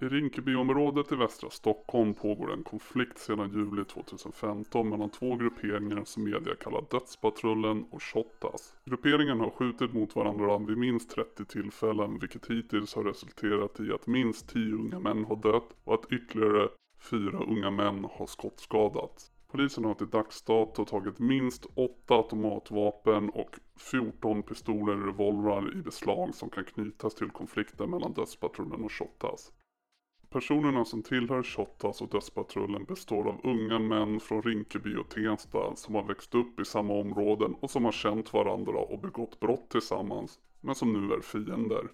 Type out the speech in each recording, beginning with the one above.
I Rinkebyområdet i västra Stockholm pågår en konflikt sedan juli 2015 mellan två grupperingar som media kallar Dödspatrullen och Shottaz. Grupperingarna har skjutit mot varandra vid minst 30 tillfällen vilket hittills har resulterat i att minst 10 unga män har dött och att ytterligare fyra unga män har skottskadats. Polisen har till dags dato tagit minst 8 automatvapen och 14 pistoler och revolvrar i beslag som kan knytas till konflikten mellan Dödspatrullen och Shottaz. Personerna som tillhör Shottaz och Dödspatrullen består av unga män från Rinkeby och Tensta som har växt upp i samma områden och som har känt varandra och begått brott tillsammans, men som nu är fiender.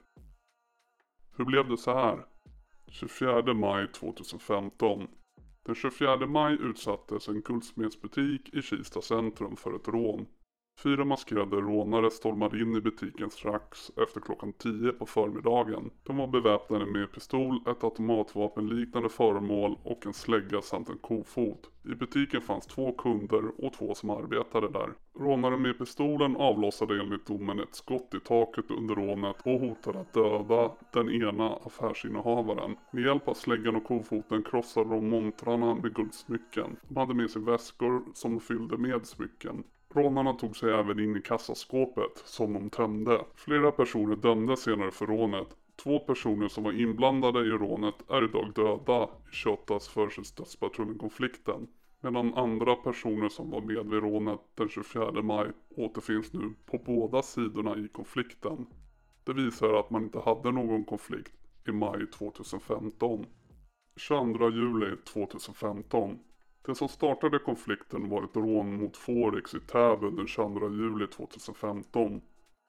Hur blev det så här? 24 maj 2015. Den 24 maj utsattes en guldsmedsbutik i Kista centrum för ett rån. Fyra maskerade rånare stormade in i butiken strax efter klockan 10 på förmiddagen. De var beväpnade med pistol, ett automatvapenliknande föremål och en slägga samt en kofot. I butiken fanns två kunder och två som arbetade där. Rånaren med pistolen avlossade enligt domen ett skott i taket under rånet och hotade att döda den ena affärsinnehavaren. Med hjälp av släggan och kofoten krossade de montrarna med guldsmycken. De hade med sig väskor som de fyllde med smycken. Rånarna tog sig även in i kassaskåpet som de tömde. Flera personer dömdes senare för rånet. Två personer som var inblandade i rånet är idag döda i Shottaz vs Dödspatrullen-konflikten. Medan andra personer som var med vid rånet den 24 maj återfinns nu på båda sidorna i konflikten. Det visar att man inte hade någon konflikt i maj 2015. 22 juli 2015 det som startade konflikten var ett rån mot Forex i Täby den 22 juli 2015.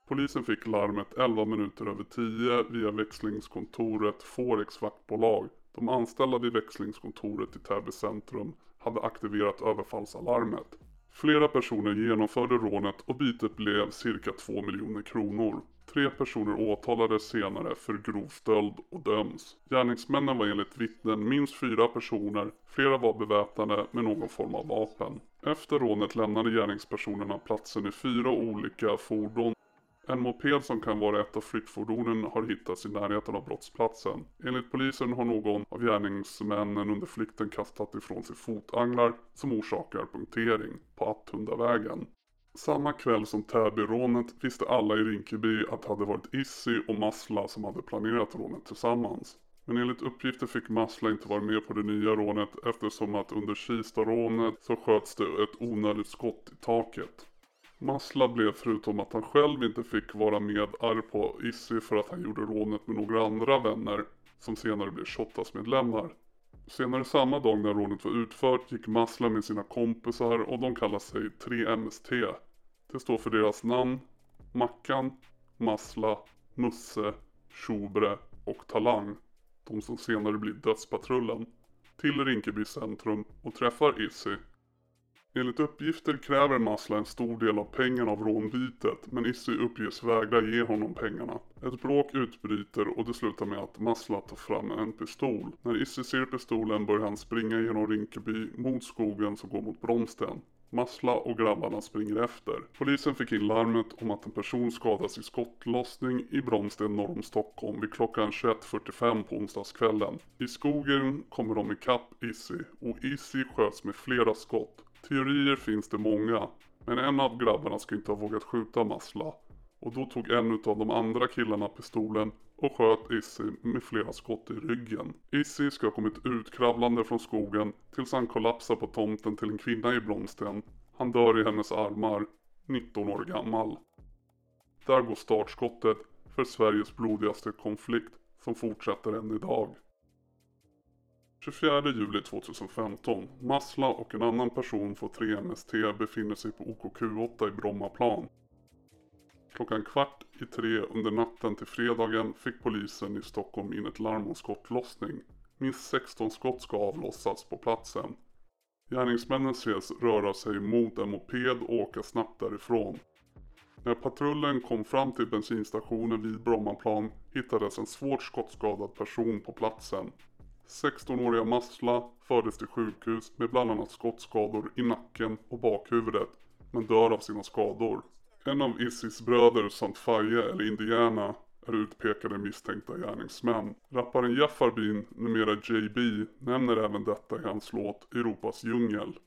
Polisen fick larmet 11 minuter över 10 via växlingskontoret Forex vaktbolag. De anställda vid växlingskontoret i Täby centrum hade aktiverat överfallsalarmet. Flera personer genomförde rånet och bytet blev cirka 2 miljoner kronor. Tre personer åtalades senare för grov stöld och döms. Gärningsmännen var enligt vittnen minst fyra personer, flera var beväpnade med någon form av vapen. Efter rånet lämnade gärningspersonerna platsen i fyra olika fordon en moped som kan vara ett av flyktfordonen har hittats i närheten av brottsplatsen. Enligt polisen har någon av gärningsmännen under flykten kastat ifrån sig fotanglar som orsakar punktering på Attundavägen. Samma kväll som Täbyrånet visste alla i Rinkeby att det hade varit Issy och Masla som hade planerat rånet tillsammans. Men enligt uppgifter fick Masla inte vara med på det nya rånet eftersom att under Kista-rånet så sköts det ett onödigt skott i taket. Masla blev förutom att han själv inte fick vara med arg på Issy för att han gjorde rånet med några andra vänner som senare blev Shottaz medlemmar. Senare samma dag när rånet var utfört gick Masla med sina kompisar och de kallar sig 3MST. Det står för deras namn, Mackan, Masla, Musse, Tjobre och Talang. De som senare blir Dödspatrullen. Till Rinkeby centrum och träffar Issy Enligt uppgifter kräver Masla en stor del av pengarna av rånbytet men Issy uppges vägra ge honom pengarna. Ett bråk utbryter och det slutar med att Masla tar fram en pistol. När Issy ser pistolen börjar han springa genom Rinkeby mot skogen som går mot Bromsten. Masla och grabbarna springer efter. Polisen fick in larmet om att en person skadas i skottlossning i Bromsten norr om Stockholm vid klockan 21.45 på onsdagskvällen. I skogen kommer de ikapp Issy och Issy sköts med flera skott. Teorier finns det många, men en av grabbarna ska inte ha vågat skjuta Masla. Och då tog en av de andra killarna pistolen och sköt Issy med flera skott i ryggen. Issy ska ha kommit utkravlande från skogen tills han kollapsar på tomten till en kvinna i Blomsten. Han dör i hennes armar, 19 år gammal. Där går startskottet för Sveriges blodigaste konflikt som fortsätter än idag. 24 juli 2015. Masla och en annan person från 3MST befinner sig på OKQ8 i Brommaplan. Klockan kvart i tre under natten till fredagen fick polisen i Stockholm in ett larm om skottlossning. Minst 16 skott ska avlossas på platsen. Gärningsmännen ses röra sig mot en moped och åka snabbt därifrån. När patrullen kom fram till bensinstationen vid Brommaplan hittades en svårt skottskadad person på platsen. 16-åriga Masla fördes till sjukhus med bland annat skottskador i nacken och bakhuvudet men dör av sina skador. En av Isis bröder samt Faye eller Indiana är utpekade misstänkta gärningsmän. Rapparen Jeff Arbin, numera JB, nämner även detta i hans låt Europas djungel.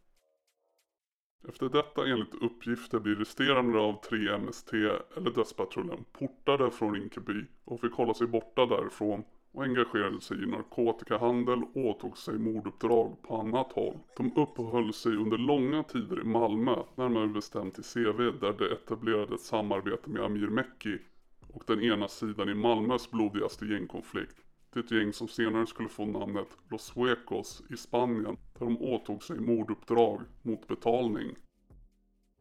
Efter detta enligt uppgifter blir resterande av 3MST eller Dödspatrullen portade från Rinkeby och fick hålla sig borta därifrån och engagerade sig i narkotikahandel och åtog sig morduppdrag på annat håll. De uppehöll sig under långa tider i Malmö, närmare bestämt i CV där de etablerade ett samarbete med Amir Mekki och den ena sidan i Malmös blodigaste gängkonflikt. Det gäng som senare skulle få namnet Los Suecos i Spanien där de åtog sig morduppdrag mot betalning.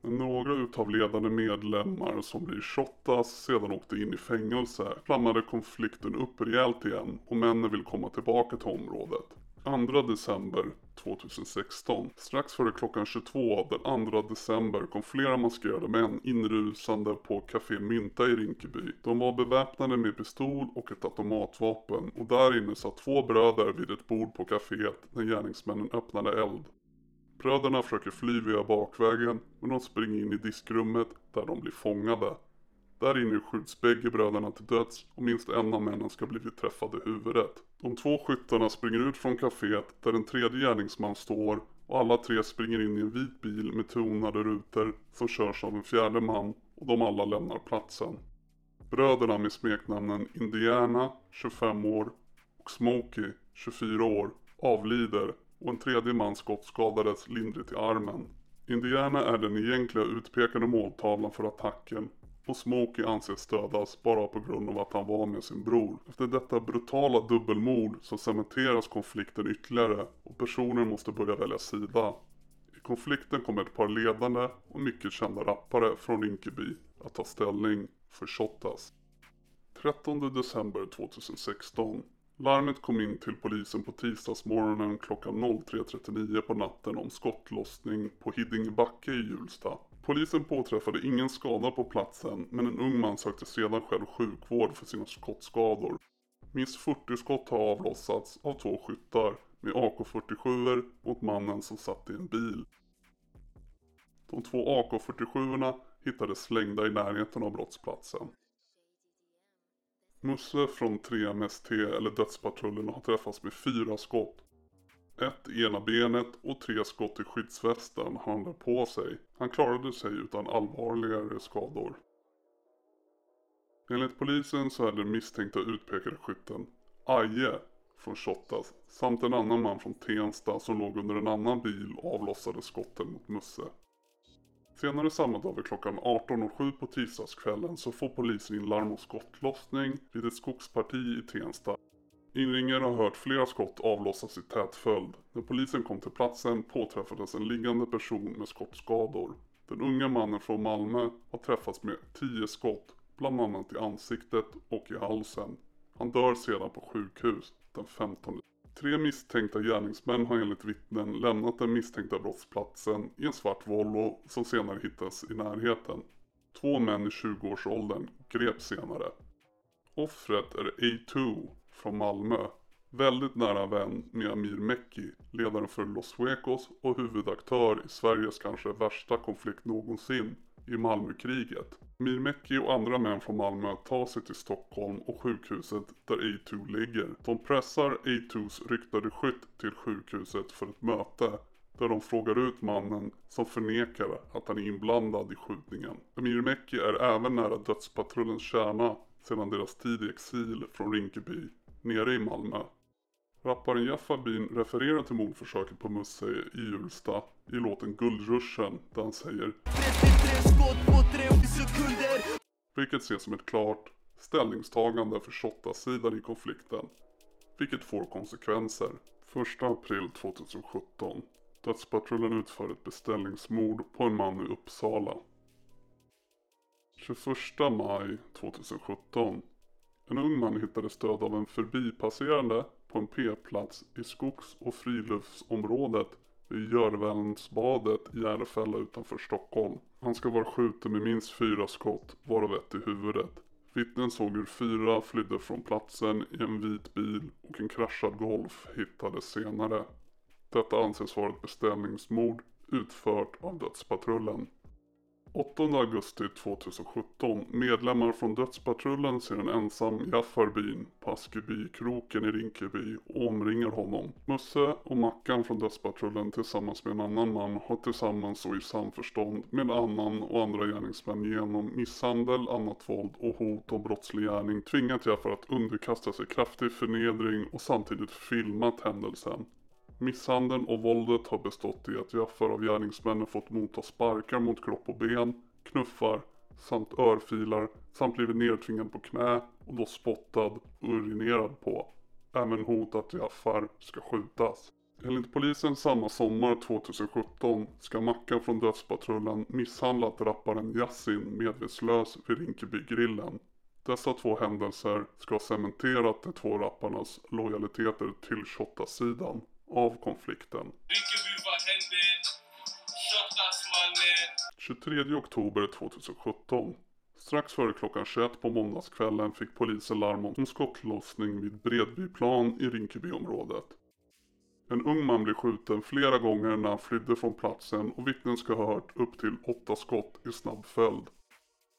Några utav ledande medlemmar som blir shottas sedan åkte in i fängelse flammade konflikten upp rejält igen och männen vill komma tillbaka till området. 2 december 2016. Strax före klockan 22 den 2 december kom flera maskerade män inrusande på Café Mynta i Rinkeby. De var beväpnade med pistol och ett automatvapen och där inne satt två bröder vid ett bord på kaféet när gärningsmännen öppnade eld. Bröderna försöker fly via bakvägen men de springer in i diskrummet där de blir fångade. Där inne skjuts bägge bröderna till döds och minst en av männen ska blivit träffad i huvudet. De två skyttarna springer ut från kaféet där en tredje gärningsman står och alla tre springer in i en vit bil med tonade rutor som körs av en fjärde man och de alla lämnar platsen. Bröderna med smeknamnen Indiana, 25 år, och Smokey, 24 år, avlider och en tredje man skottskadades lindrigt i armen. Indiana är den egentliga utpekade måltavlan för attacken och Smokey anses dödas bara på grund av att han var med sin bror. Efter detta brutala dubbelmord så cementeras konflikten ytterligare och personer måste börja välja sida. I konflikten kommer ett par ledande och mycket kända rappare från Rinkeby att ta ställning för Shottaz. 13 december 2016 Larmet kom in till polisen på tisdagsmorgonen klockan 03.39 på natten om skottlossning på Hiddingebacke i Hjulsta. Polisen påträffade ingen skada på platsen men en ung man sökte sedan själv sjukvård för sina skottskador. Minst 40 skott har avlossats av två skyttar med AK47 mot mannen som satt i en bil. De två AK47 hittades slängda i närheten av brottsplatsen. Musse från 3MST eller Dödspatrullen har träffats med fyra skott. Ett i ena benet och tre skott i skyddsvästen har han på sig. Han klarade sig utan allvarligare skador. Enligt polisen så är den misstänkta utpekade skytten Aje från Shottaz samt en annan man från Tensta som låg under en annan bil och avlossade skotten mot Musse. Senare samma dag vid klockan 18.07 på tisdagskvällen så får polisen in larm om skottlossning vid ett skogsparti i Tensta. Inringare har hört flera skott avlossas i tät följd. När polisen kom till platsen påträffades en liggande person med skottskador. Den unga mannen från Malmö har träffats med 10 skott, bland annat i ansiktet och i halsen. Han dör sedan på sjukhus den 15 Tre misstänkta gärningsmän har enligt vittnen lämnat den misstänkta brottsplatsen i en svart Volvo som senare hittades i närheten. Två män i 20-årsåldern greps senare. Offret är A2 från Malmö. Väldigt nära vän med Amir Mekki, ledaren för Los Suecos och huvudaktör i Sveriges kanske värsta konflikt någonsin i Malmökriget. Mirmecki och andra män från Malmö tar sig till Stockholm och sjukhuset där A2 ligger. De pressar A2s ryktade skytt till sjukhuset för ett möte där de frågar ut mannen som förnekar att han är inblandad i skjutningen. Amir är även nära dödspatrullens kärna sedan deras tid i exil från Rinkeby, nere i Malmö. Rapparen Jaffa Bean refererar till mordförsöket på Musse i Hjulsta i låten Guldruschen där han säger Vilket ses som ett klart ställningstagande för Shotta-sidan i konflikten. Vilket får konsekvenser. 1 april 2017 Dödspatrullen utför ett beställningsmord på en man i Uppsala. 21 maj 2017 En ung man hittades död av en förbipasserande på en p-plats i skogs och friluftsområdet vid Görvälnsbadet i Järfälla utanför Stockholm. Han ska vara skjuten med minst fyra skott, varav ett i huvudet. Vittnen såg hur fyra flydde från platsen i en vit bil och en kraschad Golf hittades senare. Detta anses vara ett beställningsmord utfört av Dödspatrullen. 8 augusti 2017. Medlemmar från Dödspatrullen ser en ensam Jaffar byn på Askebykroken i Rinkeby och omringar honom. Musse och Mackan från Dödspatrullen tillsammans med en annan man har tillsammans och i samförstånd med annan och andra gärningsmän genom misshandel, annat våld och hot om brottslig gärning tvingat Jaffar att underkasta sig kraftig förnedring och samtidigt filmat händelsen. Misshandeln och våldet har bestått i att Jaffar av gärningsmännen fått motta sparkar mot kropp och ben, knuffar samt örfilar samt blivit nedtvingad på knä och då spottad och urinerad på. Även hot att Jaffar ska skjutas. Enligt polisen samma sommar 2017 ska Mackan från Dödspatrullen misshandlat rapparen Yasin medvetslös vid Rinkebygrillen. Dessa två händelser ska ha cementerat de två rapparnas lojaliteter till Shotta-sidan av konflikten. 23 oktober 2017. Strax före klockan 21 på måndagskvällen fick polisen larm om skottlossning vid Bredbyplan i Rinkebyområdet. En ung man blev skjuten flera gånger när han flydde från platsen och vittnen ska ha hört upp till åtta skott i snabb följd.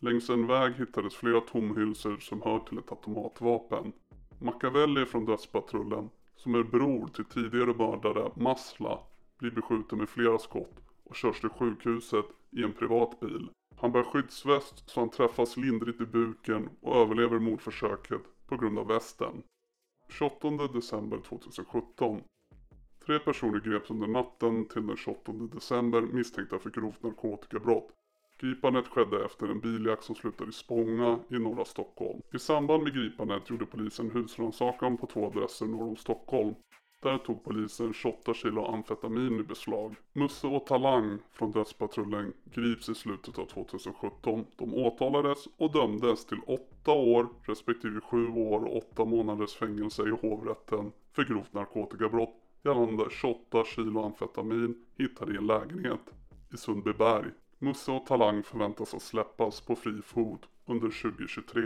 Längs en väg hittades flera tomhylsor som hör till ett automatvapen. Machiavelli från dödspatrullen som är bror till tidigare mördare Masla, blir beskjuten med flera skott och körs till sjukhuset i en privat bil. Han bär skyddsväst så han träffas lindrigt i buken och överlever mordförsöket på grund av västen. 28 december 2017. Tre personer greps under natten till den 28 december misstänkta för grovt narkotikabrott Gripandet skedde efter en biljakt som slutade i Spånga i norra Stockholm. I samband med gripandet gjorde polisen husrannsakan på två adresser norr om Stockholm. Där tog polisen 28 kilo amfetamin i beslag. Musse och Talang från Dödspatrullen grips i slutet av 2017. De åtalades och dömdes till 8 år respektive 7 år och 8 månaders fängelse i hovrätten för grovt narkotikabrott gällande 28 kilo amfetamin hittade i en lägenhet i Sundbyberg. Musse och Talang förväntas att släppas på fri fot under 2023.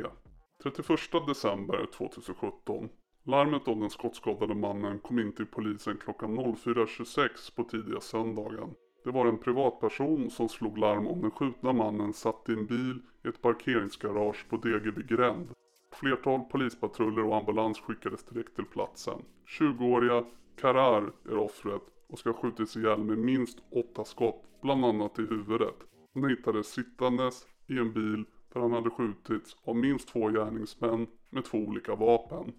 31 december 2017. Larmet om den skottskadade mannen kom in till polisen klockan 04.26 på tidiga söndagen. Det var en privatperson som slog larm om den skjutna mannen satt i en bil i ett parkeringsgarage på Degerby gränd. Flertal polispatruller och ambulans skickades direkt till platsen. 20-åriga Karar är offret och ska ha skjutits ihjäl med minst åtta skott, bland annat i huvudet. Han hittades sittandes i en bil där han hade skjutits av minst två gärningsmän med två olika vapen.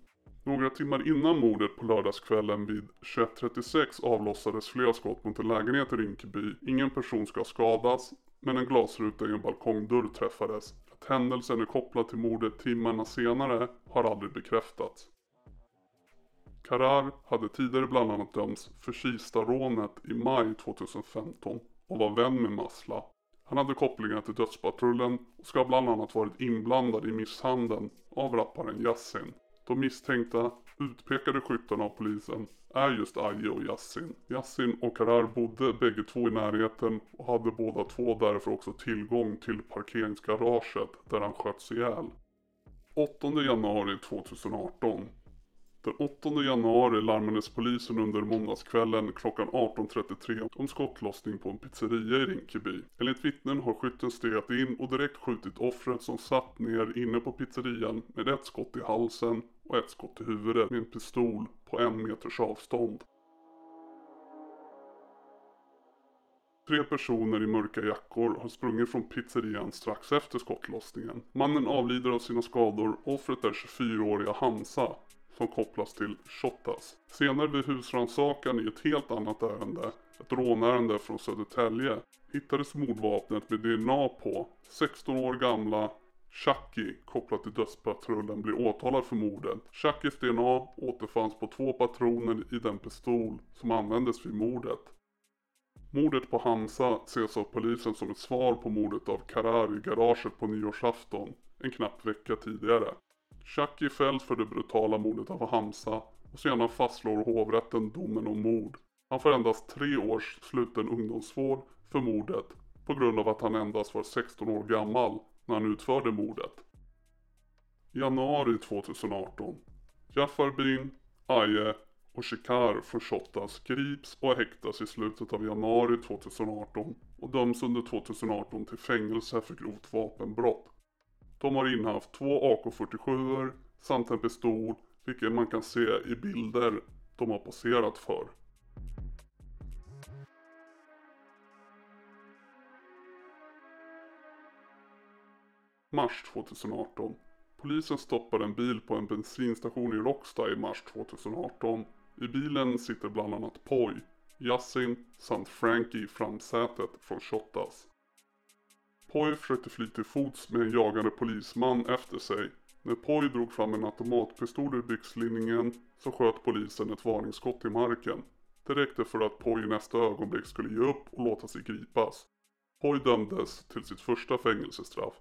Några timmar innan mordet på lördagskvällen vid 21.36 avlossades flera skott mot en lägenhet i Rinkeby. Ingen person ska skadas, men en glasruta i en balkongdörr träffades. Att händelsen är kopplad till mordet timmarna senare har aldrig bekräftats. Karar hade tidigare bland annat dömts för Kista-rånet i maj 2015 och var vän med Masla. Han hade kopplingar till Dödspatrullen och ska bland annat varit inblandad i misshandeln av rapparen Yasin. De misstänkta, utpekade skyttarna av polisen är just Aje och Yassin. Yassin och Karar bodde bägge två i närheten och hade båda två därför också tillgång till parkeringsgaraget där han sköts ihjäl. 8 januari 2018 den 8 januari larmades polisen under måndagskvällen klockan 18.33 om skottlossning på en pizzeria i Rinkeby. Enligt vittnen har skytten stegat in och direkt skjutit offret som satt ner inne på pizzerian med ett skott i halsen och ett skott i huvudet med en pistol på en meters avstånd. Tre personer i mörka jackor har sprungit från pizzerian strax efter skottlossningen. Mannen avlider av sina skador. Offret är 24-åriga Hansa som kopplas till Shottaz. Senare vid husrannsakan i ett helt annat ärende, ett rånärende från Södertälje, hittades mordvapnet med DNA på 16 år gamla Chucky kopplat till dödspatrullen blir åtalad för mordet. Chuckys DNA återfanns på två patroner i den pistol som användes vid mordet. Mordet på Hamza ses av polisen som ett svar på mordet av Karar i garaget på nyårsafton, en knapp vecka tidigare. Chucky fälls för det brutala mordet av Hamza och sedan fastslår hovrätten domen om mord. Han får endast tre års sluten ungdomsvård för mordet på grund av att han endast var 16 år gammal när han utförde mordet. Januari 2018. Jafar Bin, Aye och Shikar från Shottaz grips och häktas i slutet av januari 2018 och döms under 2018 till fängelse för grovt vapenbrott. De har innehaft två AK47 samt en pistol, vilket man kan se i bilder de har poserat för. Mars 2018. Polisen stoppar en bil på en bensinstation i Råcksta i mars 2018. I bilen sitter bland annat Poi, Yassin samt Frankie i framsätet från Shottaz. Poi försökte fly till fots med en jagande polisman efter sig. När Poi drog fram en automatpistol ur byxlinningen så sköt polisen ett varningsskott i marken. Det räckte för att Poi i nästa ögonblick skulle ge upp och låta sig gripas. Poi dömdes till sitt första fängelsestraff.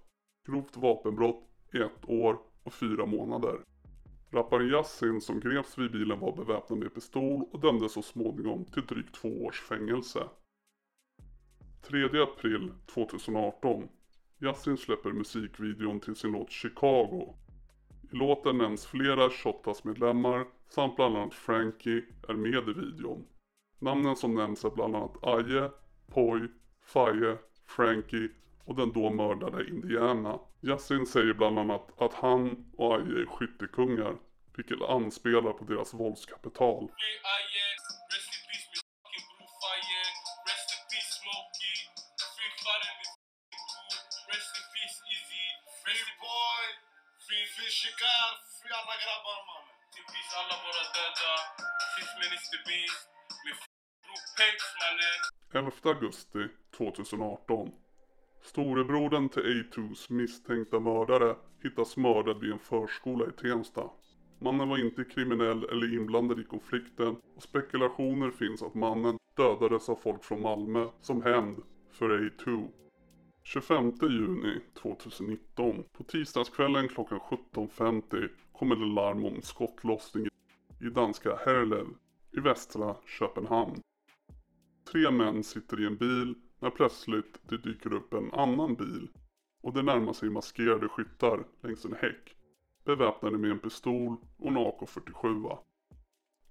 Grovt vapenbrott i ett år och fyra månader. Rapparen Yassin som greps vid bilen var beväpnad med pistol och dömdes så småningom till drygt två års fängelse. 3 april 2018. Yasin släpper musikvideon till sin låt Chicago. I låten nämns flera Shottaz-medlemmar samt bland annat Frankie är med i videon. Namnen som nämns är bland annat Aje, Poi, Faye, Frankie och den då mördade Indiana. Yasin säger bland annat att han och Aje är skyttekungar, vilket anspelar på deras våldskapital. Shikar, Free alla grabbar mannen. In peace alla våra döda. Finns med Beast. Med bror Pex mannen. 11 augusti 2018. Storebrodern till A2s misstänkta mördare hittas mördad vid en förskola i Tensta. Mannen var inte kriminell eller inblandad i konflikten och spekulationer finns att mannen dödades av folk från Malmö som hämnd för A2. 25 juni 2019. På tisdagskvällen klockan 17.50 kommer det larm om skottlossning i danska Herlev i västra Köpenhamn. Tre män sitter i en bil när plötsligt det dyker upp en annan bil och det närmar sig maskerade skyttar längs en häck beväpnade med en pistol och en AK47.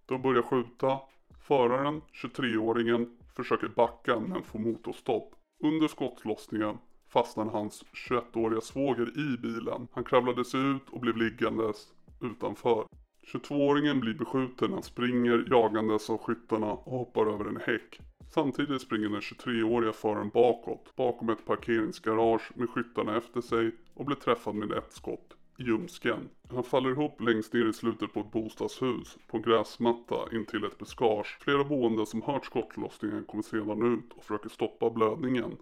De börjar skjuta. Föraren, 23-åringen, försöker backa men får motorstopp. Under skottlossningen fastnade hans 21-åriga svåger i bilen. Han kravlade sig ut och blev liggandes utanför. 22-åringen blir beskjuten när han springer jagandes av skyttarna och hoppar över en häck. Samtidigt springer den 23-åriga föraren bakåt, bakom ett parkeringsgarage med skyttarna efter sig och blir träffad med ett skott i ljumsken. Han faller ihop längst ner i slutet på ett bostadshus på en gräsmatta intill ett buskage. Flera boende som hört skottlossningen kommer sedan ut och försöker stoppa blödningen.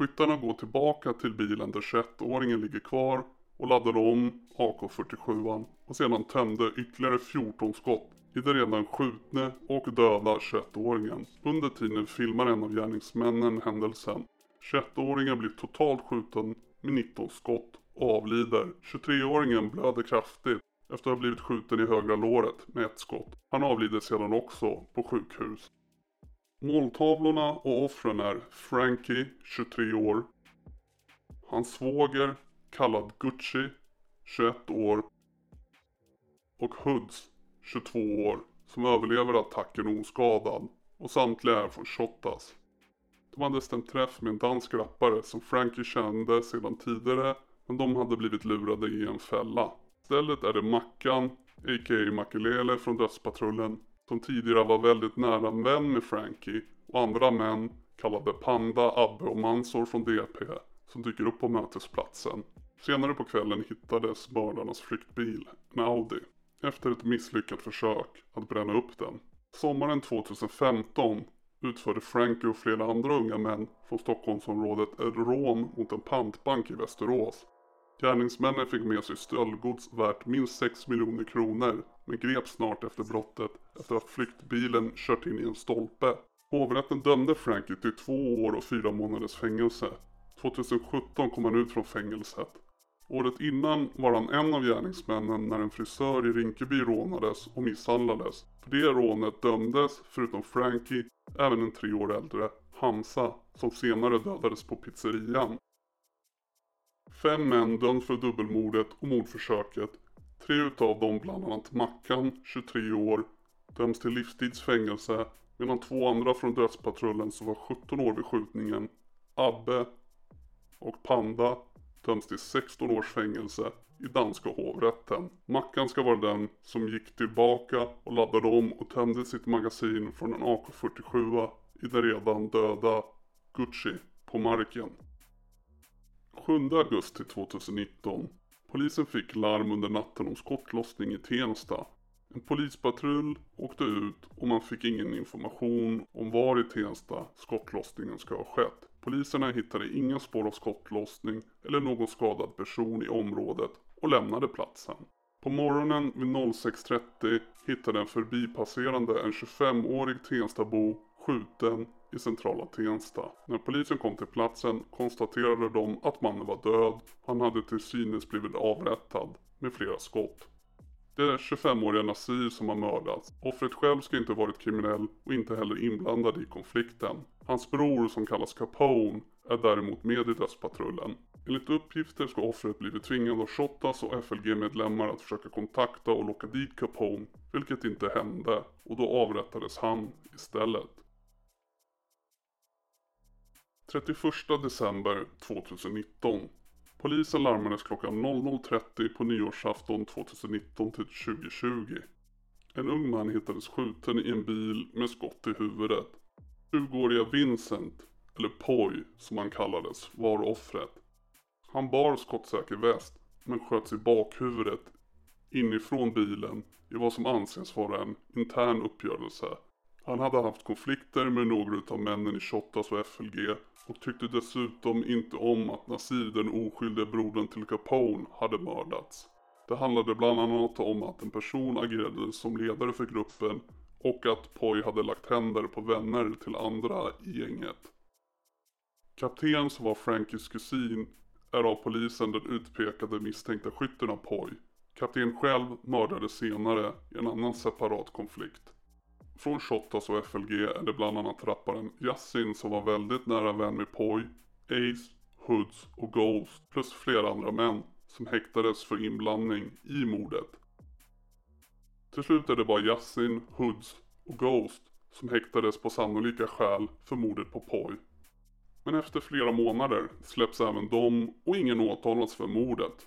Skyttarna går tillbaka till bilen där 21-åringen ligger kvar och laddade om AK47 och sedan tömde ytterligare 14 skott i den redan skjutne och döda 21-åringen. Under tiden filmar en av gärningsmännen händelsen. 21-åringen blir totalt skjuten med 19 skott och avlider. 23-åringen blöder kraftigt efter att ha blivit skjuten i högra låret med ett skott. Han avlider sedan också på sjukhus. Måltavlorna och offren är Frankie, 23 år. Hans svåger, kallad Gucci, 21 år. Och Hoods, 22 år, som överlever attacken oskadad. Och samtliga är från Shottaz. De hade stämt träff med en dansk rappare som Frankie kände sedan tidigare men de hade blivit lurade i en fälla. Istället är det Mackan, a.k.a. Makelele från Dödspatrullen, som tidigare var väldigt nära vän med Frankie och andra män kallade Panda, Abbe och Mansor från DP som dyker upp på mötesplatsen. Senare på kvällen hittades mördarnas flyktbil, en Audi, efter ett misslyckat försök att bränna upp den. Sommaren 2015 utförde Frankie och flera andra unga män från Stockholmsområdet ett rån mot en pantbank i Västerås. Gärningsmännen fick med sig stöldgods värt minst 6 miljoner kronor men greps snart efter brottet efter att flyktbilen kört in i en stolpe. Hovrätten dömde Frankie till två år och fyra månaders fängelse. 2017 kom han ut från fängelset. Året innan var han en av gärningsmännen när en frisör i Rinkeby rånades och misshandlades. För det rånet dömdes, förutom Frankie, även en tre år äldre Hamza som senare dödades på pizzerian. Fem män döms för dubbelmordet och mordförsöket. Tre utav dem, bland annat Mackan, 23 år, döms till livstidsfängelse medan två andra från dödspatrullen som var 17 år vid skjutningen, Abbe och Panda, döms till 16 års fängelse i danska hovrätten. Mackan ska vara den som gick tillbaka och laddade om och tömde sitt magasin från en AK47 i den redan döda Gucci på marken. 7 augusti 2019. Polisen fick larm under natten om skottlossning i Tensta. En polispatrull åkte ut och man fick ingen information om var i Tensta skottlossningen ska ha skett. Poliserna hittade inga spår av skottlossning eller någon skadad person i området och lämnade platsen. På morgonen vid 06.30 hittade en förbipasserande en 25-årig Tenstabo skjuten i centrala Tensta. När polisen kom till platsen konstaterade de att mannen var död. Han hade till synes blivit avrättad med flera skott. Det är 25-åriga Nasir som har mördats. Offret själv ska inte varit kriminell och inte heller inblandad i konflikten. Hans bror som kallas Capone är däremot med i dödspatrullen. Enligt uppgifter ska offret blivit tvingad av Shottaz och FLG-medlemmar att försöka kontakta och locka dit Capone, vilket inte hände och då avrättades han istället. 31 december 2019. Polisen larmades klockan 00.30 på nyårsafton 2019 till 2020. En ung man hittades skjuten i en bil med skott i huvudet. 20-åriga Vincent, eller Poi som han kallades, var offret. Han bar skottsäker väst men sköts i bakhuvudet inifrån bilen i vad som anses vara en intern uppgörelse. Han hade haft konflikter med några av männen i Shottaz och FLG och tyckte dessutom inte om att Nasir, den oskyldiga brodern till Capone, hade mördats. Det handlade bland annat om att en person agerade som ledare för gruppen och att Poi hade lagt händer på vänner till andra i gänget. Kapten som var Frankies kusin är av polisen den utpekade misstänkta skytten av Poi. Kapten själv mördades senare i en annan separat konflikt. Från Shottaz och FLG är det bland annat rapparen Yasin som var väldigt nära vän med Poi, Ace, Hoods och Ghost plus flera andra män som häktades för inblandning i mordet. Till slut är det bara Yasin, Hoods och Ghost som häktades på sannolika skäl för mordet på Poi. Men efter flera månader släpps även de och ingen åtalas för mordet.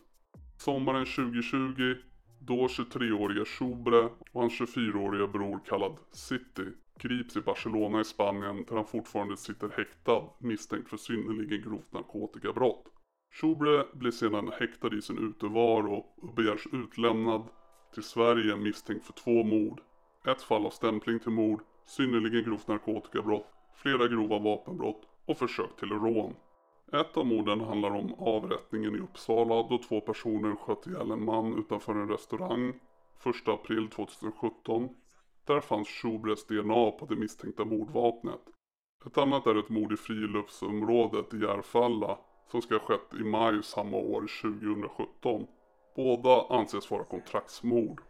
Sommaren 2020 då 23-åriga Schubre och hans 24-åriga bror kallad City grips i Barcelona i Spanien där han fortfarande sitter häktad misstänkt för synnerligen grovt narkotikabrott. Schubre blir sedan häktad i sin utevaro och begärs utlämnad till Sverige misstänkt för två mord. Ett fall av stämpling till mord, synnerligen grovt narkotikabrott, flera grova vapenbrott och försök till rån. Ett av morden handlar om avrättningen i Uppsala då två personer sköt ihjäl en man utanför en restaurang 1 april 2017. Där fanns Schubres DNA på det misstänkta mordvapnet. Ett annat är ett mord i friluftsområdet i Järfälla som ska ha skett i maj samma år 2017. Båda anses vara kontraktsmord.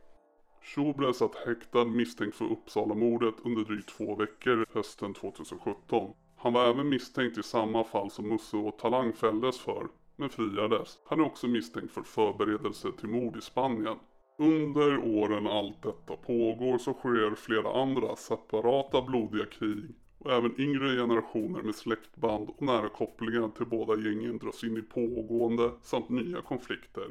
Schubre satt häktad misstänkt för Uppsala-mordet under drygt två veckor hösten 2017. Han var även misstänkt i samma fall som Musse och Talang fälldes för, men friades. Han är också misstänkt för förberedelse till mord i Spanien. Under åren allt detta pågår så sker flera andra separata blodiga krig och även yngre generationer med släktband och nära kopplingar till båda gängen dras in i pågående samt nya konflikter.